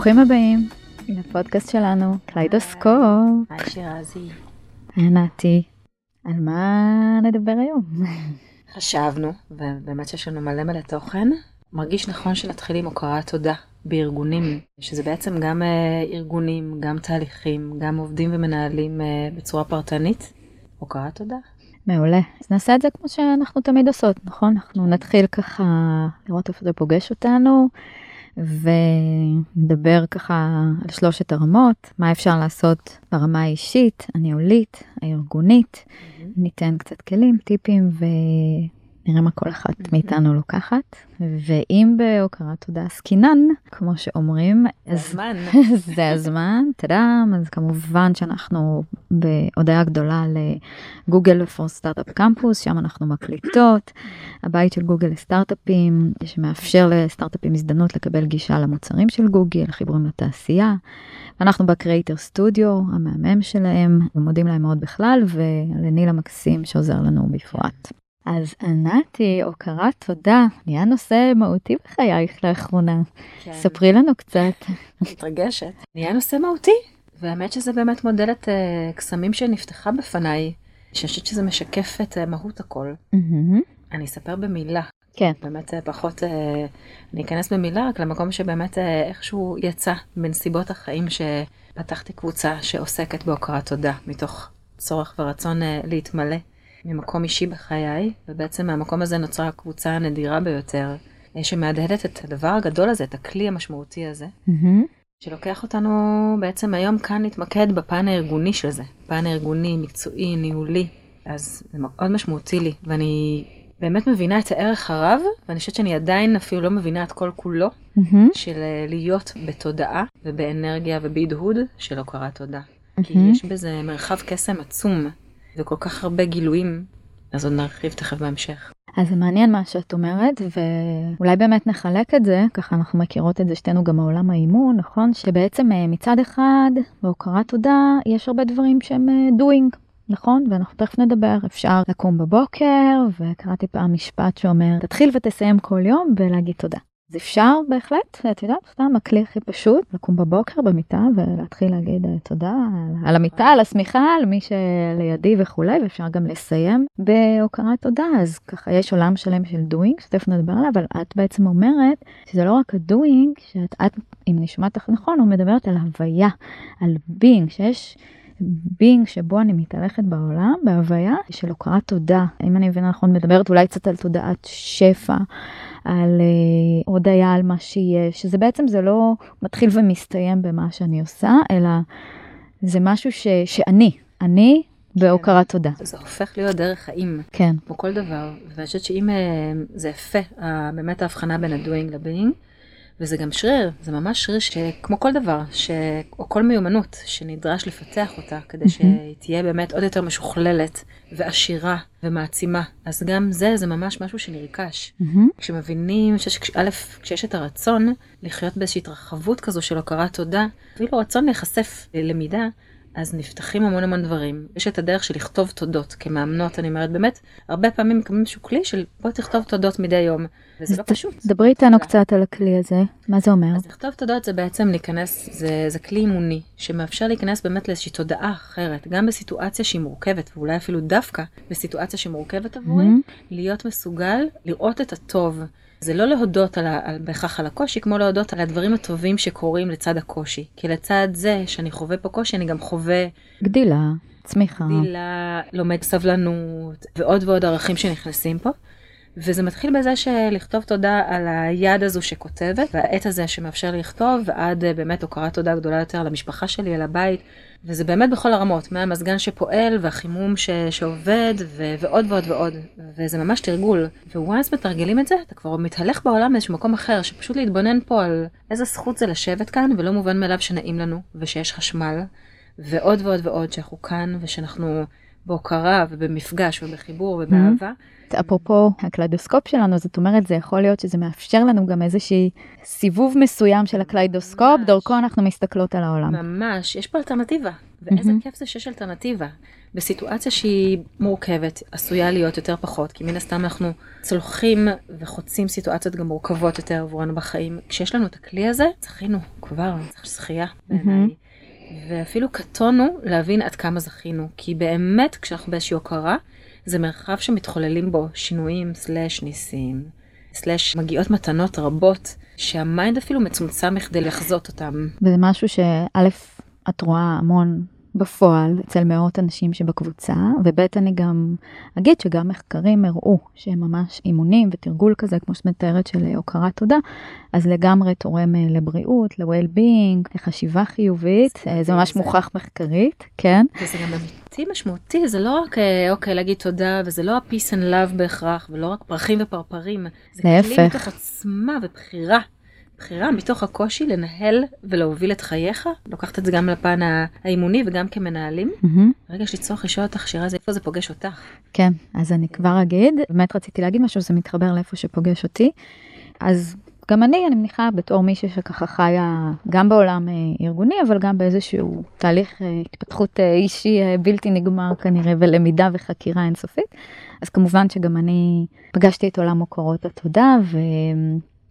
ברוכים הבאים לפודקאסט שלנו, קליידוסקופ. היי שירזי. היי נתי, על מה נדבר היום? חשבנו, ובאמת שיש לנו מלא מלא תוכן, מרגיש נכון שנתחיל עם הוקרת תודה בארגונים, שזה בעצם גם אה, ארגונים, גם תהליכים, גם עובדים ומנהלים אה, בצורה פרטנית. הוקרת תודה. מעולה. אז נעשה את זה כמו שאנחנו תמיד עושות, נכון? אנחנו נתחיל ככה לראות איפה זה פוגש אותנו, ונדבר ככה על שלושת הרמות, מה אפשר לעשות ברמה האישית, הניהולית, הארגונית. Mm-hmm. ניתן קצת כלים, טיפים ו... נראה מה כל אחת מאיתנו לוקחת. ואם בהוקרת תודה עסקינן, כמו שאומרים, זה הזמן. זה הזמן, טאדאם, אז כמובן שאנחנו בהודעה גדולה לגוגל פור סטארט-אפ קמפוס, שם אנחנו מקליטות, הבית של גוגל לסטארט-אפים, שמאפשר לסטארט-אפים הזדמנות לקבל גישה למוצרים של גוגל, חיבורים לתעשייה. אנחנו בקריאייטר סטודיו, המהמם שלהם, ומודים להם מאוד בכלל, ולניל המקסים שעוזר לנו בפרט. אז ענתי, הוקרת תודה, נהיה נושא מהותי בחייך לאחרונה. כן. ספרי לנו קצת. מתרגשת. נהיה נושא מהותי, והאמת שזה באמת מודלת uh, קסמים שנפתחה בפניי, שאני חושבת שזה משקף את uh, מהות הכל. Mm-hmm. אני אספר במילה. כן. באמת פחות, אני אכנס במילה רק למקום שבאמת איכשהו יצא בנסיבות החיים שפתחתי קבוצה שעוסקת בהוקרת תודה, מתוך צורך ורצון להתמלא. ממקום אישי בחיי, ובעצם מהמקום הזה נוצרה הקבוצה הנדירה ביותר, אה, שמהדהדת את הדבר הגדול הזה, את הכלי המשמעותי הזה, mm-hmm. שלוקח אותנו בעצם היום כאן להתמקד בפן הארגוני של זה, פן הארגוני, מקצועי, ניהולי, אז זה מאוד משמעותי לי, ואני באמת מבינה את הערך הרב, ואני חושבת שאני עדיין אפילו לא מבינה את כל כולו, mm-hmm. של אה, להיות בתודעה ובאנרגיה ובהדהוד של הוקרת תודה. Mm-hmm. כי יש בזה מרחב קסם עצום וכל כך הרבה גילויים, אז עוד נרחיב תכף בהמשך. אז זה מעניין מה שאת אומרת, ואולי באמת נחלק את זה, ככה אנחנו מכירות את זה שתינו גם מעולם האימון, נכון? שבעצם אה, מצד אחד, בהוקרת תודה, יש הרבה דברים שהם אה, doing, נכון? ואנחנו תכף נדבר. אפשר לקום בבוקר, וקראתי פעם משפט שאומר, תתחיל ותסיים כל יום ולהגיד תודה. אז אפשר בהחלט, את יודעת, סתם הכלי הכי פשוט, לקום בבוקר במיטה ולהתחיל להגיד אה, תודה על המיטה, על השמיכה, על מי שלידי וכולי, ואפשר גם לסיים בהוקרת תודה. אז ככה יש עולם שלם של doing, שתכף נדבר עליו, אבל את בעצם אומרת שזה לא רק ה-doing, שאת, את, אם אני שומעת אותך נכון, הוא מדברת על הוויה, על being, שיש... בינג שבו אני מתהלכת בעולם, בהוויה של הוקרת תודה. אם אני מבינה נכון, מדברת אולי קצת על תודעת שפע, על uh, הודיה על מה שיש, שזה בעצם זה לא מתחיל ומסתיים במה שאני עושה, אלא זה משהו ש, שאני, אני בהוקרת כן. תודה. זה הופך להיות דרך חיים. כן. כמו כל דבר. ואני חושבת שאם uh, זה יפה, באמת ההבחנה בין ה-doing ל-being, וזה גם שריר, זה ממש שריר שכמו כל דבר, ש... או כל מיומנות שנדרש לפתח אותה כדי שהיא תהיה באמת עוד יותר משוכללת ועשירה ומעצימה. אז גם זה, זה ממש משהו שנרכש. כשמבינים, שיש, א', כשיש את הרצון לחיות באיזושהי התרחבות כזו של הוקרת תודה, אפילו רצון להיחשף ללמידה, אז נפתחים המון המון דברים. יש את הדרך של לכתוב תודות כמאמנות, אני אומרת, באמת, הרבה פעמים מקבלים איזשהו כלי של בוא תכתוב תודות מדי יום, וזה לא פשוט. דברי איתנו קצת על הכלי הזה, מה זה אומר? אז לכתוב תודות זה בעצם להיכנס, זה, זה כלי אימוני, שמאפשר להיכנס באמת לאיזושהי תודעה אחרת, גם בסיטואציה שהיא מורכבת, ואולי אפילו דווקא בסיטואציה שמורכבת עבורי, mm-hmm. להיות מסוגל לראות את הטוב. זה לא להודות על על, בהכרח על הקושי, כמו להודות על הדברים הטובים שקורים לצד הקושי. כי לצד זה שאני חווה פה קושי, אני גם חווה... גדילה, צמיחה. גדילה, לומד סבלנות, ועוד ועוד ערכים שנכנסים פה. וזה מתחיל בזה שלכתוב תודה על היד הזו שכותבת, והעט הזה שמאפשר לי לכתוב, ועד אה, באמת הוקרת תודה גדולה יותר למשפחה שלי, על הבית, וזה באמת בכל הרמות, מהמזגן שפועל, והחימום ש... שעובד, ו... ועוד ועוד ועוד, וזה ממש תרגול. וואנס מתרגלים את זה, אתה כבר מתהלך בעולם באיזשהו מקום אחר, שפשוט להתבונן פה על איזה זכות זה לשבת כאן, ולא מובן מאליו שנעים לנו, ושיש חשמל, ועוד ועוד ועוד, שאנחנו כאן, ושאנחנו בהוקרה ובמפגש ובחיבור ובאהבה. Mm-hmm. אפרופו הקליידוסקופ שלנו, זאת אומרת, זה יכול להיות שזה מאפשר לנו גם איזושהי סיבוב מסוים של הקליידוסקופ, דרכו אנחנו מסתכלות על העולם. ממש, יש פה אלטרנטיבה, ואיזה mm-hmm. כיף זה שיש אלטרנטיבה. בסיטואציה שהיא מורכבת, עשויה להיות יותר פחות, כי מן הסתם אנחנו צולחים וחוצים סיטואציות גם מורכבות יותר עבורנו בחיים. כשיש לנו את הכלי הזה, זכינו כבר, צריך שתהיה בעיניי. ואפילו קטונו להבין עד כמה זכינו, כי באמת כשאנחנו באיזושהי הוקרה, זה מרחב שמתחוללים בו שינויים slash ניסים, slash מגיעות מתנות רבות, שה mind אפילו מצומצם מכדי לחזות אותם. וזה משהו שא', את רואה המון בפועל אצל מאות אנשים שבקבוצה, וב' אני גם אגיד שגם מחקרים הראו שהם ממש אימונים ותרגול כזה, כמו שאת מתארת, של הוקרת תודה, אז לגמרי תורם אה, לבריאות, ל-well-being, לחשיבה חיובית, אה, זה ממש מוכח מחקרית, כן. וזה גם אמיתי משמעותי, זה לא רק אה, אוקיי להגיד תודה, וזה לא ה-peace and love בהכרח, ולא רק פרחים ופרפרים, זה להפך. כלי מתוך עצמה ובחירה. בחירה מתוך הקושי לנהל ולהוביל את חייך, לוקחת את זה גם לפן האימוני וגם כמנהלים. מהמם. רגע יש לי צורך לשאול אותך שירה זה איפה זה פוגש אותך. כן, אז אני כבר אגיד, באמת רציתי להגיד משהו, זה מתחבר לאיפה שפוגש אותי. אז גם אני, אני מניחה, בתור מישהי שככה חיה גם בעולם אה, ארגוני, אבל גם באיזשהו תהליך אה, התפתחות אה, אישי בלתי נגמר כנראה, ולמידה וחקירה אינסופית. אז כמובן שגם אני פגשתי את עולם הוקרות התודה,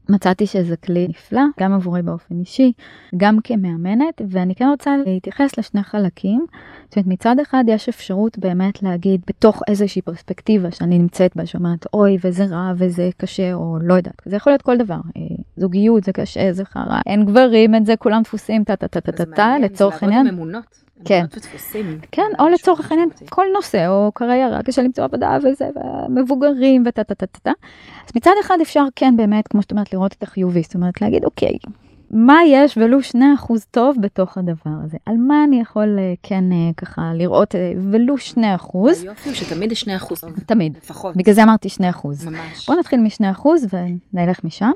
ומצאתי שזה כלי נפלא, גם עבורי באופן אישי, גם כמאמנת, ואני כן רוצה להתייחס לשני חלקים. זאת אומרת, מצד אחד יש אפשרות באמת להגיד בתוך איזושהי פרספקטיבה שאני נמצאת בה, שאומרת, אוי, וזה רע, וזה קשה, או לא יודעת, זה יכול להיות כל דבר. אה, זוגיות, זה קשה, זה חרא, אין גברים, אין זה, כולם דפוסים, טה טה טה טה טה טה, לצורך העניין. כן. כן, או לצורך העניין. כל נושא, או קריירה, קשה למצוא עבודה וזה, ומבוגרים וטה טה טה טה טה. אז מצד אחד אפשר כן באמת, כמו שאת אומרת, לראות את החיובי, זאת אומרת להגיד, אוקיי, מה יש ולו 2% טוב בתוך הדבר הזה? על מה אני יכול אה, כן אה, ככה לראות אה, ולו 2%? היופי הוא שתמיד יש 2 אחוז. תמיד. לפחות. בגלל זה אמרתי 2%. ממש. בוא נתחיל מ-2% ונלך משם.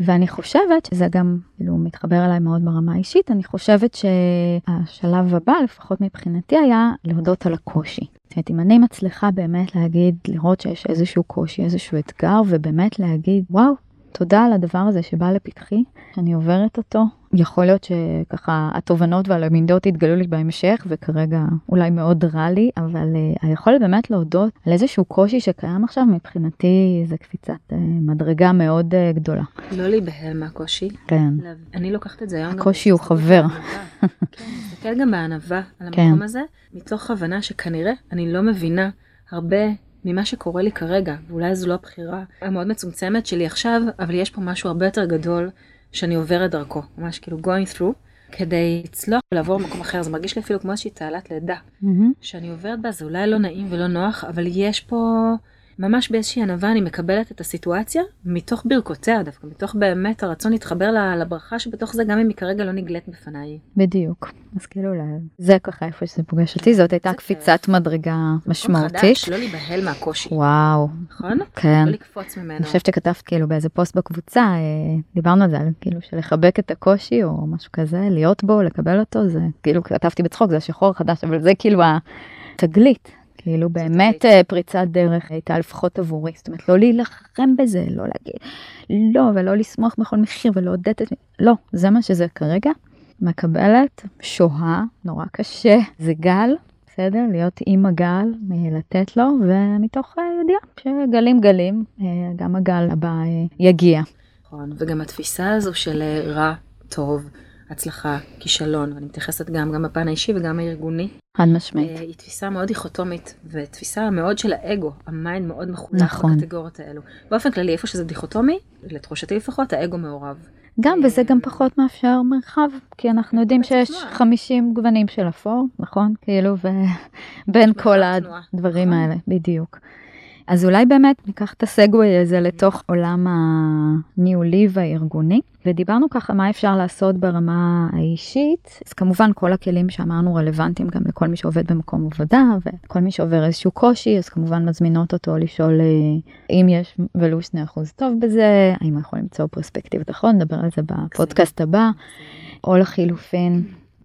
ואני חושבת שזה גם, כאילו, מתחבר אליי מאוד ברמה האישית, אני חושבת שהשלב הבא, לפחות מבחינתי, היה להודות על הקושי. זאת אומרת, אם אני מצליחה באמת להגיד, לראות שיש איזשהו קושי, איזשהו אתגר, ובאמת להגיד, וואו, תודה על הדבר הזה שבא לפתחי, שאני עוברת אותו. יכול להיות שככה התובנות והלמידות יתגלו לי בהמשך, וכרגע אולי מאוד רע לי, אבל uh, היכולת באמת להודות על איזשהו קושי שקיים עכשיו, מבחינתי זה קפיצת uh, מדרגה מאוד uh, גדולה. לא להיבהל מהקושי. כן. אני לוקחת את זה היום. הקושי הוא חבר. כן, להסתכל גם בענווה על כן. המקום הזה, מתוך הבנה שכנראה אני לא מבינה הרבה ממה שקורה לי כרגע, ואולי זו לא הבחירה המאוד מצומצמת שלי עכשיו, אבל יש פה משהו הרבה יותר גדול שאני עוברת דרכו, ממש כאילו going through, כדי לצלוח ולעבור למקום אחר. זה מרגיש לי אפילו כמו איזושהי תעלת לידה, מהמם. שאני עוברת בה, זה אולי לא נעים ולא נוח, אבל יש פה... ממש באיזושהי ענווה אני מקבלת את הסיטואציה מתוך ברכותיה דווקא, מתוך באמת הרצון להתחבר לברכה שבתוך זה גם אם היא כרגע לא נגלית בפניי. בדיוק. אז כאילו, לה- זה ככה איפה שזה פוגש אותי, זאת הייתה קפיצת מדרגה משמעותית. חדש, לא להיבהל מהקושי, וואו, נכון? כן. לא לקפוץ ממנו. אני חושבת שכתבת כאילו באיזה פוסט בקבוצה, אה, דיברנו על זה, כאילו של לחבק את הקושי או משהו כזה, להיות בו, לקבל אותו, זה כאילו כתבתי בצחוק, זה השחור החדש, אבל זה כאילו התגלית. כאילו באמת. אה, פריצת דרך הייתה לפחות עבורי, זאת אומרת לא להילחם בזה, לא להגיד לא ולא לשמוח בכל מחיר ולעודד את, לא, זה מה שזה כרגע, מקבלת, שוהה, נורא קשה, זה גל, בסדר? להיות עם הגל, אה, לתת לו, ומתוך אה, ידיעה שגלים גלים, גם הגל הבא יגיע. נכון, וגם התפיסה הזו של רע, טוב, הצלחה, כישלון, ואני מתייחסת גם, גם בפן האישי וגם הארגוני, חד משמעית. אה, היא תפיסה מאוד דיכוטומית, ותפיסה מאוד של האגו, ה mind מאוד מחולק נכון. בקטגוריות האלו. באופן כללי, איפה שזה דיכוטומי, לתחושתי לפחות, האגו מעורב. גם, וזה גם פחות מאפשר מרחב, כי אנחנו יודעים שיש תנועה. 50 גוונים של אפור, נכון? כאילו, ובין כל הדברים נכון. האלה, בדיוק. אז אולי באמת ניקח את הסגווי הזה לתוך עולם הניהולי והארגוני, ודיברנו ככה מה אפשר לעשות ברמה האישית, אז כמובן כל הכלים שאמרנו רלוונטיים גם לכל מי שעובד במקום עבודה, וכל מי שעובר איזשהו קושי, אז כמובן מזמינות אותו לשאול אה, אם יש ולו 2% טוב בזה, האם הוא יכול למצוא פרספקטיבות נכון, נדבר על זה בפודקאסט הבא, או לחילופין,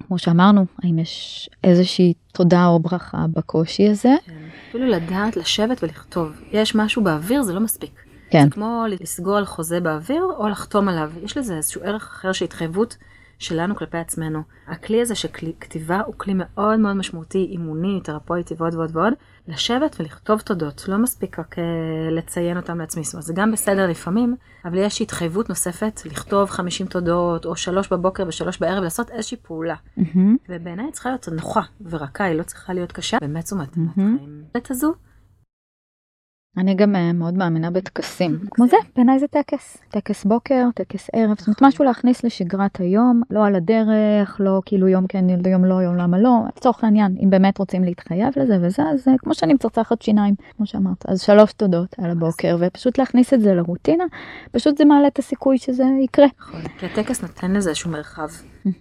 כמו שאמרנו, האם יש איזושהי תודה או ברכה בקושי הזה. כן. אפילו לדעת לשבת ולכתוב. יש משהו באוויר, זה לא מספיק. כן. זה כמו לסגור על חוזה באוויר או לחתום עליו. יש לזה איזשהו ערך אחר של התחייבות שלנו כלפי עצמנו. הכלי הזה של כתיבה הוא כלי מאוד מאוד משמעותי, אימוני, תרפויטי ועוד ועוד ועוד, לשבת ולכתוב תודות, לא מספיק רק uh, לציין אותם לעצמי, זאת אומרת זה גם בסדר לפעמים, אבל יש התחייבות נוספת לכתוב 50 תודות, או שלוש בבוקר ושלוש בערב, לעשות איזושהי פעולה. Mm-hmm. ובעיניי צריכה להיות נוחה ורכה, היא לא צריכה להיות קשה, באמת זאת אומרת, mm-hmm. הזו אני גם אה, מאוד מאמינה בטקסים, כמו זה, בעיניי זה טקס, טקס בוקר, טקס ערב, זאת אומרת משהו להכניס לשגרת היום, לא על הדרך, לא כאילו יום כן, יום לא, יום למה לא, לצורך העניין, אם באמת רוצים להתחייב לזה וזה, אז אה, כמו שאני מצרצחת שיניים, כמו שאמרת, אז שלוש תודות על הבוקר, ופשוט להכניס את זה לרוטינה, פשוט זה מעלה את הסיכוי שזה יקרה. נכון, כי הטקס נותן לזה איזשהו מרחב.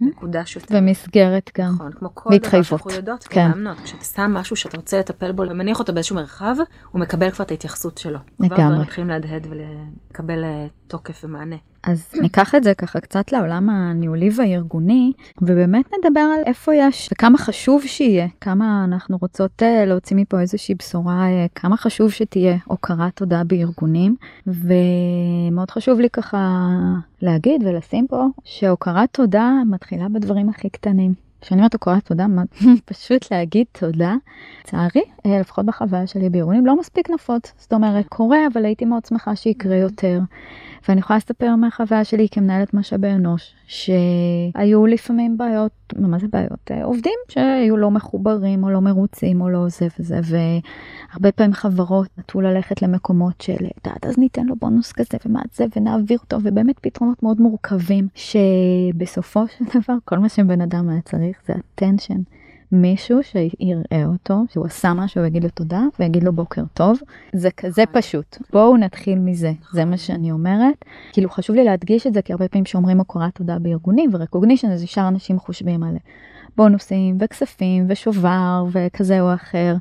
מקודש יותר. ומסגרת גם. נכון, כמו כל דבר שאנחנו יודעות כן. כמאמנות, כשאתה שם משהו שאתה רוצה לטפל בו ומניח אותו באיזשהו מרחב, הוא מקבל כבר את ההתייחסות שלו. לגמרי. כבר מתחילים להדהד ולקבל אה, תוקף ומענה. אז ניקח את זה ככה קצת לעולם הניהולי והארגוני, ובאמת נדבר על איפה יש וכמה חשוב שיהיה, כמה אנחנו רוצות אה, להוציא מפה איזושהי בשורה, אה, כמה חשוב שתהיה הוקרת תודה בארגונים, ומאוד חשוב לי ככה להגיד ולשים פה שהוקרת תודה מתחילה בדברים הכי קטנים. כשאני אומרת הוקרת תודה, פשוט להגיד תודה. לצערי, אה, לפחות בחוויה שלי בארגונים, לא מספיק נפוץ. זאת אומרת, קורה, אבל הייתי מאוד שמחה שיקרה יותר. ואני יכולה לספר מהחוויה שלי כמנהלת משאבי אנוש, שהיו לפעמים בעיות, מה זה בעיות? אה, עובדים שהיו לא מחוברים או לא מרוצים או לא זה וזה, והרבה פעמים חברות נטו ללכת למקומות של, יודעת, אז ניתן לו בונוס כזה ומה זה, ונעביר אותו, ובאמת פתרונות מאוד מורכבים, שבסופו של דבר כל מה שבן אדם היה צריך זה attention. מישהו שיראה אותו, שהוא עשה משהו ויגיד לו תודה, ויגיד לו בוקר טוב. זה כזה נכון. פשוט. בואו נתחיל מזה, זה מה שאני אומרת. כאילו חשוב לי להדגיש את זה, כי הרבה פעמים שאומרים הוקרת תודה בארגונים ורקוגנישן, אז ישר אנשים חושבים על בונוסים וכספים ושובר וכזה או אחר.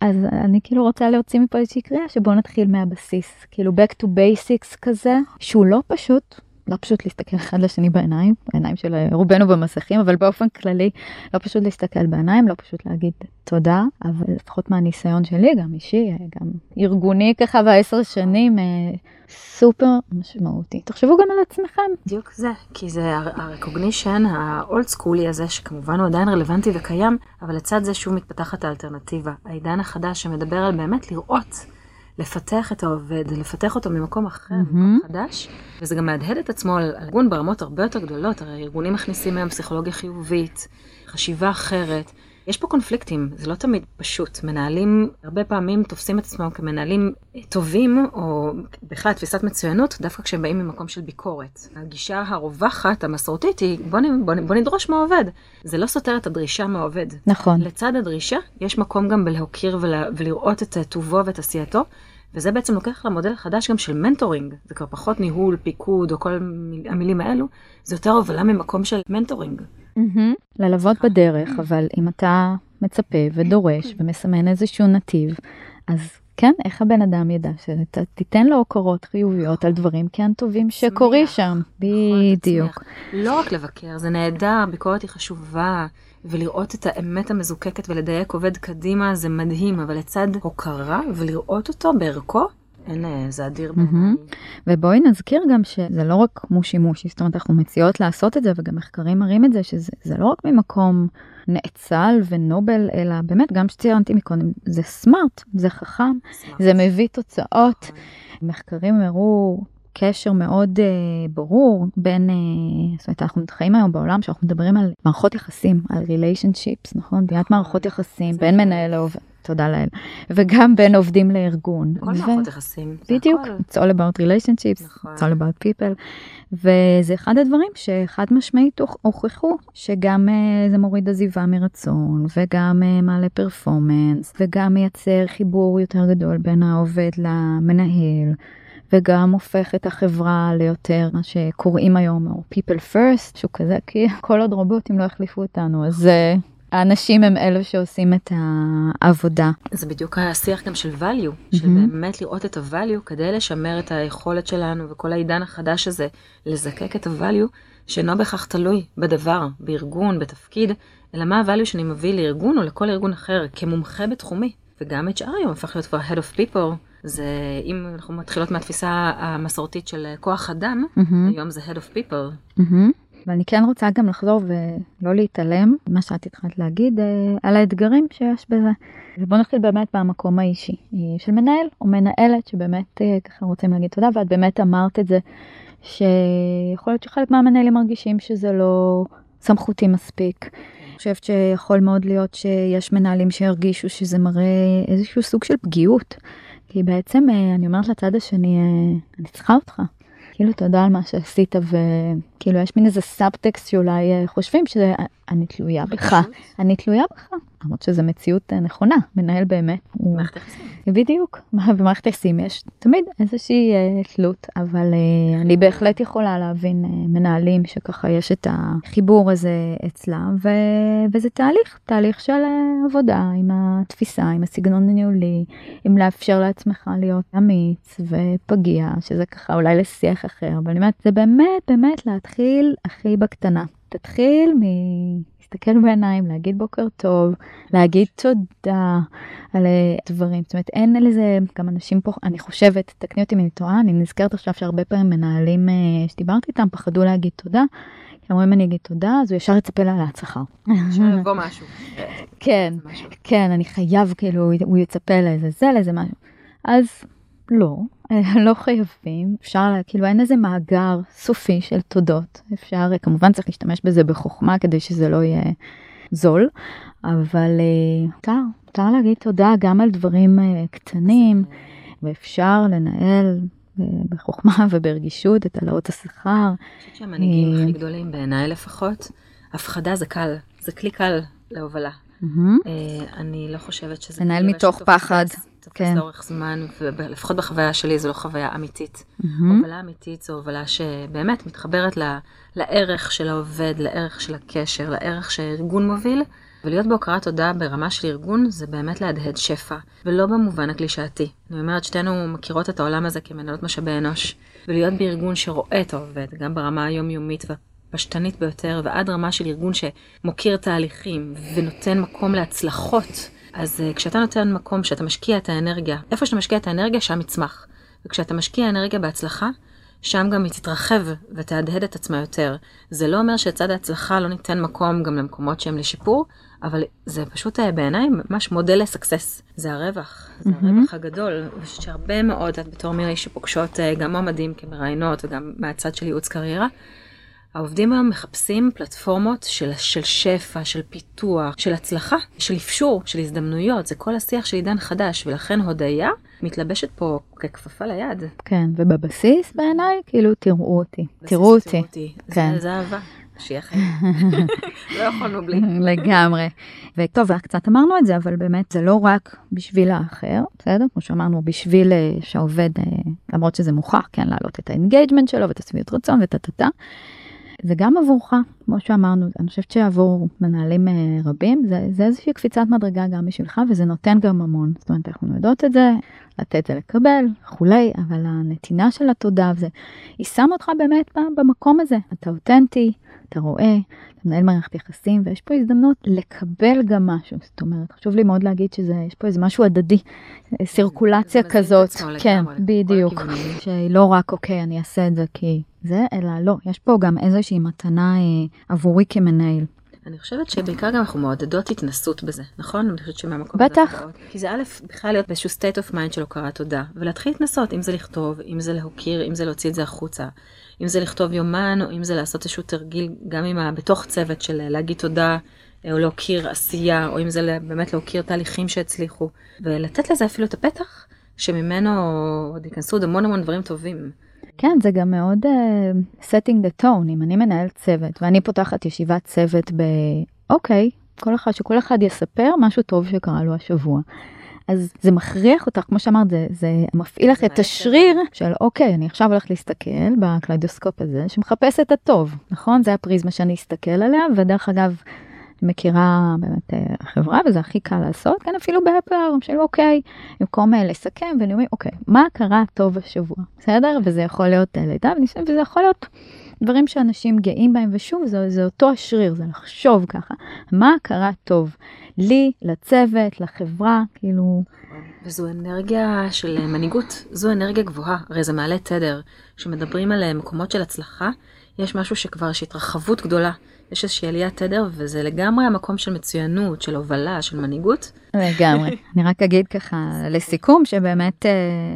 אז אני כאילו רוצה להוציא מפה איזושהי קריאה שבואו נתחיל מהבסיס, כאילו back to basics כזה, שהוא לא פשוט, לא פשוט להסתכל אחד לשני בעיניים, בעיניים של רובנו במסכים, אבל באופן כללי לא פשוט להסתכל בעיניים, לא פשוט להגיד תודה, אבל לפחות מהניסיון שלי, גם אישי, גם ארגוני ככה בעשר שנים, אה, סופר משמעותי. תחשבו גם על עצמכם. בדיוק זה, כי זה הרקוגנישן האולד סקולי הזה, שכמובן הוא עדיין רלוונטי וקיים, אבל לצד זה שוב מתפתחת האלטרנטיבה. העידן החדש שמדבר על באמת לראות. לפתח את העובד, לפתח אותו ממקום אחר, mm-hmm. ממקום חדש, וזה גם מהדהד את עצמו על ארגון ברמות הרבה יותר גדולות, הרי ארגונים מכניסים היום פסיכולוגיה חיובית, חשיבה אחרת. יש פה קונפליקטים, זה לא תמיד פשוט. מנהלים הרבה פעמים תופסים את עצמם כמנהלים טובים, או בכלל תפיסת מצוינות, דווקא כשהם באים ממקום של ביקורת. הגישה הרווחת, המסורתית, היא בוא, בוא, בוא נדרוש מהעובד. זה לא סותר את הדרישה מהעובד. נכון. לצד הדרישה, יש מקום גם בלהוקיר ולה, ולראות את טובו ואת עשייתו. וזה בעצם לוקח למודל החדש גם של מנטורינג, זה כבר פחות ניהול, פיקוד או כל המילים האלו, זה יותר הובלה ממקום של מנטורינג. ללוות בדרך, אבל אם אתה מצפה ודורש ומסמן איזשהו נתיב, אז כן, איך הבן אדם ידע שאתה תיתן לו הוקרות חיוביות על דברים כן טובים שקורים שם. בדיוק. לא רק לבקר, זה נהדר, ביקורת היא חשובה, ולראות את האמת המזוקקת ולדייק עובד קדימה זה מדהים, אבל לצד הוקרה ולראות אותו בערכו, אין, אה, זה אדיר בעיניי. ובואי נזכיר גם שזה לא רק מושי מושי, זאת אומרת אנחנו מציעות לעשות את זה וגם מחקרים מראים את זה שזה לא רק ממקום נאצל ונובל אלא באמת גם שציינתי מקודם זה סמארט, זה חכם, סמארט. זה מביא תוצאות. נכון. מחקרים הראו קשר מאוד uh, ברור בין, uh, זאת אומרת, אנחנו חיים היום בעולם שאנחנו מדברים על מערכות יחסים, על relationships, נכון? בניית מערכות יחסים בין מנהל לעובד. תודה לאל, וגם בין עובדים לארגון. כל מערכות יחסים. בדיוק, it's all about relationships, נכון. it's all about people, וזה אחד הדברים שחד משמעית הוכחו, שגם uh, זה מוריד עזיבה מרצון, וגם uh, מעלה פרפורמנס, וגם מייצר חיבור יותר גדול בין העובד למנהל. וגם הופך את החברה ליותר מה שקוראים היום, או people first, שהוא כזה, כי כל עוד רובוטים לא החליפו אותנו, אז אה, האנשים הם אלו שעושים את העבודה. זה בדיוק השיח גם של value, mm-hmm. של באמת לראות את ה-value כדי לשמר את היכולת שלנו וכל העידן החדש הזה, לזקק את ה-value, שאינו בהכרח תלוי בדבר, בארגון, בתפקיד, אלא מה ה-value שאני מביא לארגון או לכל ארגון אחר כמומחה בתחומי. וגם HR היום הפך להיות כבר head of people, זה אם אנחנו מתחילות מהתפיסה המסורתית של כוח אדם, mm-hmm. היום זה head of people. Mm-hmm. ואני כן רוצה גם לחזור ולא להתעלם ממה שאת התחלת להגיד אה, על האתגרים שיש בזה. ובוא נתחיל באמת במקום האישי אה, של מנהל או מנהלת שבאמת אה, ככה רוצים להגיד תודה ואת באמת אמרת את זה שיכול להיות שחלק מהמנהלים מרגישים שזה לא סמכותי מספיק. אני חושבת שיכול מאוד להיות שיש מנהלים שירגישו שזה מראה איזשהו סוג של פגיעות. כי בעצם אני אומרת לצד השני, אני צריכה אותך. כאילו תודה על מה שעשית וכאילו יש מין איזה סאבטקסט שאולי אה, חושבים שאני תלויה בך, אני תלויה בך, למרות שזו מציאות אה, נכונה, מנהל באמת. מערכת יחסים. בדיוק, במערכת יחסים יש תמיד איזושהי אה, תלות, אבל אני בהחלט יכולה להבין מנהלים שככה יש את החיבור הזה אצלם. וזה תהליך, תהליך של עבודה עם התפיסה, עם הסגנון הניהולי, עם לאפשר לעצמך להיות אמיץ ופגיע, שזה ככה אולי לשיח אחר, אבל אני אומרת, זה באמת באמת להתחיל הכי בקטנה. תתחיל מ... להסתכל בעיניים, להגיד בוקר טוב, להגיד תודה על אה, דברים. זאת אומרת, אין לזה, גם אנשים פה, אני חושבת, תקני אותי אם אני טועה, אני נזכרת עכשיו שהרבה פעמים מנהלים אה, שדיברתי איתם פחדו להגיד תודה. כי אומרים אני אגיד תודה, אז הוא ישר יצפה לה להצלחה. שיבוא משהו. כן, כן, אני חייב, כאילו, הוא יצפה לאיזה זה, לאיזה משהו. אז לא, לא חייבים, אפשר, כאילו אין איזה מאגר סופי של תודות, אפשר, כמובן צריך להשתמש בזה בחוכמה כדי שזה לא יהיה זול, אבל מותר, אה, מותר להגיד תודה גם על דברים אה, קטנים, ואפשר לנהל אה, בחוכמה וברגישות את העלאות השכר. אני חושבת שהמנהיגים הכי גדולים בעיניי לפחות, הפחדה זה קל, זה כלי קל להובלה. אני לא חושבת שזה... לנהל מתוך פחד. כן. לאורך זמן, ולפחות בחוויה שלי זו לא חוויה אמיתית. Mm-hmm. הובלה אמיתית זו הובלה שבאמת מתחברת ל, לערך של העובד, לערך של הקשר, לערך שהארגון מוביל. ולהיות בהוקרת תודה ברמה של ארגון זה באמת להדהד שפע, ולא במובן הקלישאתי. אני אומרת, שתינו מכירות את העולם הזה כמנהלות משאבי אנוש, ולהיות בארגון שרואה את העובד, גם ברמה היומיומית והפשטנית ביותר, ועד רמה של ארגון שמוקיר תהליכים ונותן מקום להצלחות. אז uh, כשאתה נותן מקום, כשאתה משקיע את האנרגיה, איפה שאתה משקיע את האנרגיה, שם יצמח. וכשאתה משקיע אנרגיה בהצלחה, שם גם היא תתרחב ותהדהד את עצמה יותר. זה לא אומר שלצד ההצלחה לא ניתן מקום גם למקומות שהם לשיפור, אבל זה פשוט uh, בעיניי ממש מודל לסקסס. זה הרווח, זה mm-hmm. הרווח הגדול. אני חושבת שהרבה מאוד, את בתור מירי שפוגשות uh, גם מועמדים כמראיינות וגם מהצד של ייעוץ קריירה, העובדים היום מחפשים פלטפורמות של, של שפע, של פיתוח, של הצלחה, של אפשור, של הזדמנויות, זה כל השיח של עידן חדש, ולכן הודיה מתלבשת פה ככפפה ליד. כן, ובבסיס בעיניי, כאילו, תראו אותי, תראו אותי. תראו אותי, כן. זה, זה אהבה. שיהיה חיים. לא יכולנו בלי. לגמרי. וטוב, קצת אמרנו את זה, אבל באמת זה לא רק בשביל האחר, בסדר? כמו שאמרנו, בשביל אה, שהעובד, אה, למרות שזה מוכח, כן, להעלות את ה engagement שלו ואת השביעות רצון וטה-טה-טה. זה גם עבורך, כמו שאמרנו, אני חושבת שעבור מנהלים אה, רבים, זה, זה איזושהי קפיצת מדרגה גם בשבילך, וזה נותן גם המון. זאת אומרת, אנחנו יודעות את זה, לתת זה לקבל, וכולי, אבל הנתינה של התודה, וזה, היא שמה אותך באמת במקום הזה. אתה אותנטי, אתה רואה, אתה מנהל מערכת יחסים, ויש פה הזדמנות לקבל גם משהו. זאת אומרת, חשוב לי מאוד להגיד שיש פה איזה משהו הדדי, סירקולציה כזאת. כן, בדיוק. שהיא לא רק, אוקיי, אני אעשה את זה כי זה, אלא לא, יש פה גם איזושהי מתנה אה, עבורי כמנהל. אני חושבת שבעיקר גם אנחנו מעודדות התנסות בזה, נכון? אני חושבת שמהמקום הזה... בטח. כי זה א', בכלל להיות באיזשהו state of mind של הוקרת תודה, ולהתחיל להתנסות, אם זה לכתוב, אם זה להוקיר, אם זה להוציא את זה החוצה, אם זה לכתוב יומן, או אם זה לעשות איזשהו תרגיל, גם עם ה... בתוך צוות של להגיד תודה, אה, או להוקיר עשייה, או אם זה באמת להוקיר תהליכים שהצליחו, ולתת לזה אפילו את הפתח, שממנו עוד ייכנסו עוד המון המון דברים טובים. כן, זה גם מאוד uh, setting the tone, אם אני מנהל צוות ואני פותחת ישיבת צוות ב... אוקיי, כל אחד, שכל אחד יספר משהו טוב שקרה לו השבוע. אז זה מכריח אותך, כמו שאמרת, זה, זה מפעיל לך את השריר של אוקיי, אני עכשיו הולך להסתכל בקליידוסקופ הזה שמחפש את הטוב, נכון? זה הפריזמה שאני אסתכל עליה, ודרך אגב, מכירה באמת אה, חברה וזה הכי קל לעשות, כן אפילו באפלר, של אוקיי, במקום אה, לסכם ואני אומר אוקיי, מה קרה טוב השבוע, בסדר? וזה יכול להיות אה, לידה וזה יכול להיות דברים שאנשים גאים בהם, ושוב, זה, זה אותו השריר, זה לחשוב ככה, מה קרה טוב לי, לצוות, לחברה, כאילו... וזו אנרגיה של מנהיגות, זו אנרגיה גבוהה, הרי זה מעלה תדר. כשמדברים על מקומות של הצלחה, יש משהו שכבר יש התרחבות גדולה. יש איזושהי עליית תדר, וזה לגמרי המקום של מצוינות, של הובלה, של מנהיגות. לגמרי. אני רק אגיד ככה לסיכום, שבאמת, אה,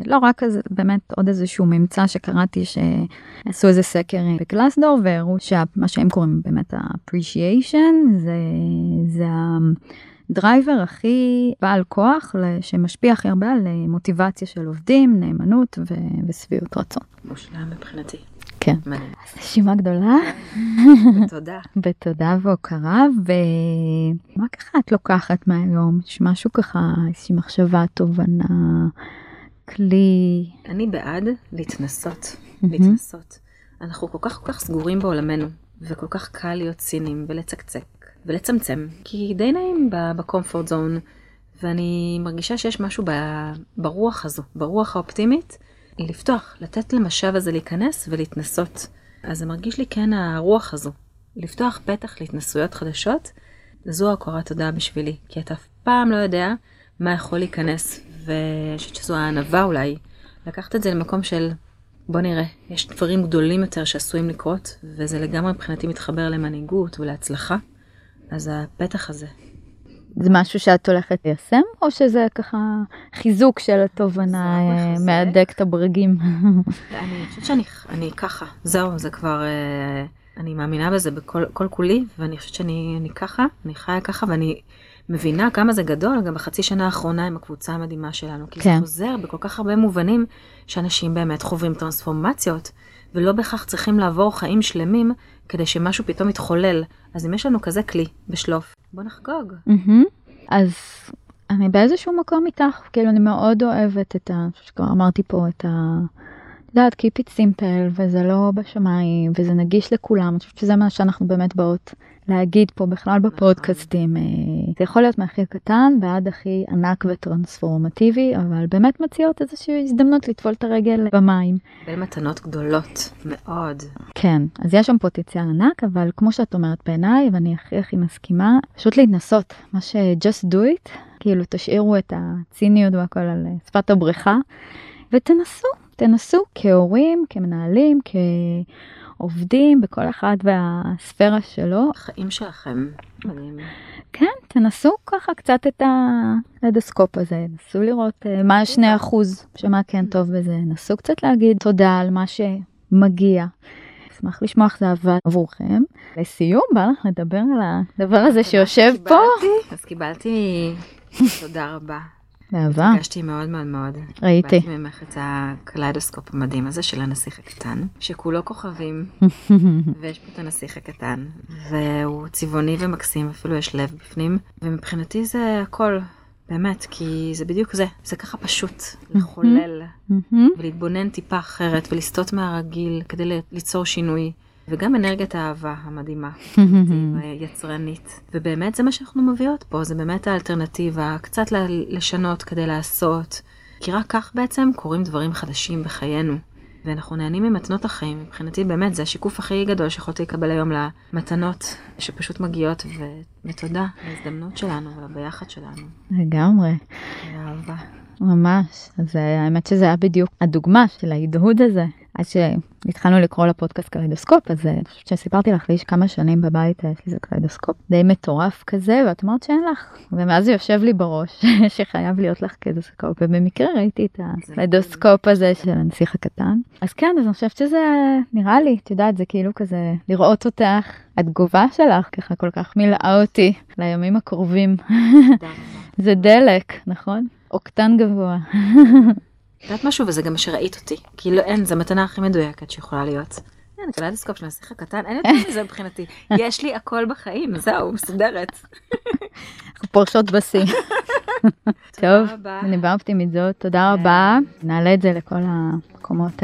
לא רק באמת עוד איזשהו ממצא שקראתי, שעשו איזה סקר בגלסדור, והראו שמה שהם קוראים באמת ה-appreciation, זה, זה הדרייבר הכי בעל כוח, שמשפיע הכי הרבה על מוטיבציה של עובדים, נאמנות ושביעות רצון. מושלם מבחינתי. כן. אז נשימה גדולה. תודה. בתודה והוקרה, ומה ככה את לוקחת מהיום? יש משהו ככה, איזושהי מחשבה, תובנה, כלי? אני בעד להתנסות, להתנסות. אנחנו כל כך כל כך סגורים בעולמנו, וכל כך קל להיות צינים ולצקצק ולצמצם, כי די נעים בקומפורט זון, ואני מרגישה שיש משהו ברוח הזו, ברוח האופטימית. לפתוח, לתת למשאב הזה להיכנס ולהתנסות. אז זה מרגיש לי כן הרוח הזו. לפתוח פתח להתנסויות חדשות, זו הכרת תודה בשבילי. כי אתה אף פעם לא יודע מה יכול להיכנס, ואני חושבת שזו הענווה אולי, לקחת את זה למקום של בוא נראה, יש דברים גדולים יותר שעשויים לקרות, וזה לגמרי מבחינתי מתחבר למנהיגות ולהצלחה. אז הפתח הזה, זה משהו שאת הולכת ליישם, או שזה ככה חיזוק של התובנה, אה, מהדק את הברגים? אני חושבת שאני אני ככה, זהו, זה כבר, אה, אני מאמינה בזה בכל כל כולי, ואני חושבת שאני ככה, אני חיה ככה, ואני מבינה כמה זה גדול, גם בחצי שנה האחרונה עם הקבוצה המדהימה שלנו, כי כן. זה חוזר בכל כך הרבה מובנים, שאנשים באמת חווים טרנספורמציות, ולא בהכרח צריכים לעבור חיים שלמים כדי שמשהו פתאום יתחולל. אז אם יש לנו כזה כלי בשלוף, בוא נחגוג. Mm-hmm. אז אני באיזשהו מקום איתך, כאילו אני מאוד אוהבת את ה... שכבר אמרתי פה את ה... יודעת, Keep it simple, וזה לא בשמיים, וזה נגיש לכולם, אני חושבת שזה מה שאנחנו באמת באות להגיד פה בכלל בפודקאסטים. אה, זה יכול להיות מהכי קטן ועד הכי ענק וטרנספורמטיבי, אבל באמת מציעות איזושהי הזדמנות לטבול את הרגל במים. במתנות גדולות מאוד. כן, אז יש שם פוטנציאל ענק, אבל כמו שאת אומרת בעיניי, ואני הכי הכי מסכימה, פשוט להתנסות, מה ש- just do it, כאילו תשאירו את הציניות והכל על שפת הבריכה, ותנסו, תנסו כהורים, כמנהלים, כ... עובדים בכל אחד והספירה שלו. החיים שלכם, מדהים. כן, תנסו ככה קצת את הדסקופ הזה, נסו לראות uh, מה השני אחוז, שמה כן טוב בזה, נסו קצת להגיד תודה על מה שמגיע. אשמח לשמוע איך זה עובד עבורכם. לסיום, בא לך לדבר על הדבר הזה שיושב פה? אז קיבלתי תודה רבה. באהבה. הרגשתי מאוד מאוד מאוד. ראיתי. באתי ממך את הקליידוסקופ המדהים הזה של הנסיך הקטן, שכולו כוכבים, ויש פה את הנסיך הקטן, והוא צבעוני ומקסים, אפילו יש לב בפנים, ומבחינתי זה הכל. באמת, כי זה בדיוק זה, זה ככה פשוט, לחולל ולהתבונן טיפה אחרת ולסטות מהרגיל כדי ליצור שינוי. וגם אנרגיית האהבה המדהימה, יצרנית. ובאמת זה מה שאנחנו מביאות פה, זה באמת האלטרנטיבה, קצת לשנות כדי לעשות. כי רק כך בעצם קורים דברים חדשים בחיינו. ואנחנו נהנים ממתנות החיים, מבחינתי באמת זה השיקוף הכי גדול שיכולתי לקבל היום למתנות שפשוט מגיעות. ותודה להזדמנות שלנו ולביחד שלנו. לגמרי. אהבה. ממש, אז האמת שזה היה בדיוק הדוגמה של ההדהוד הזה. עוד שהתחלנו לקרוא לפודקאסט קליידוסקופ, אז אה, אני חושבת שסיפרתי לך, לי יש כמה שנים בבית, אה, יש לי איזה קליידוסקופ די מטורף כזה, ואת אמרת שאין לך, ומאז זה יושב לי בראש, שחייב להיות לך קליידוסקופ, ובמקרה ראיתי את הקליידוסקופ הזה של הנסיך הקטן. אז כן, אז אני חושבת שזה נראה לי, את יודעת, זה כאילו כזה לראות אותך, התגובה שלך ככה כל כך מילאה אותי לימים הקרובים. זה דלק, נכון? אוקטן גבוה. יודעת משהו וזה גם שראית אותי כאילו אין זה המתנה הכי מדויקת שיכולה להיות. אין קליידוסקופ של הנסיך הקטן אין יותר מזה מבחינתי יש לי הכל בחיים זהו מסודרת. אנחנו פורשות בשיא. טוב אני באופטימית זאת תודה רבה נעלה את זה לכל המקומות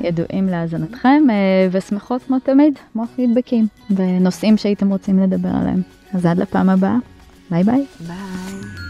הידועים להאזנתכם אה, ושמחות כמו תמיד כמו פידבקים ונושאים שהייתם רוצים לדבר עליהם אז עד לפעם הבאה ביי ביי. ביי.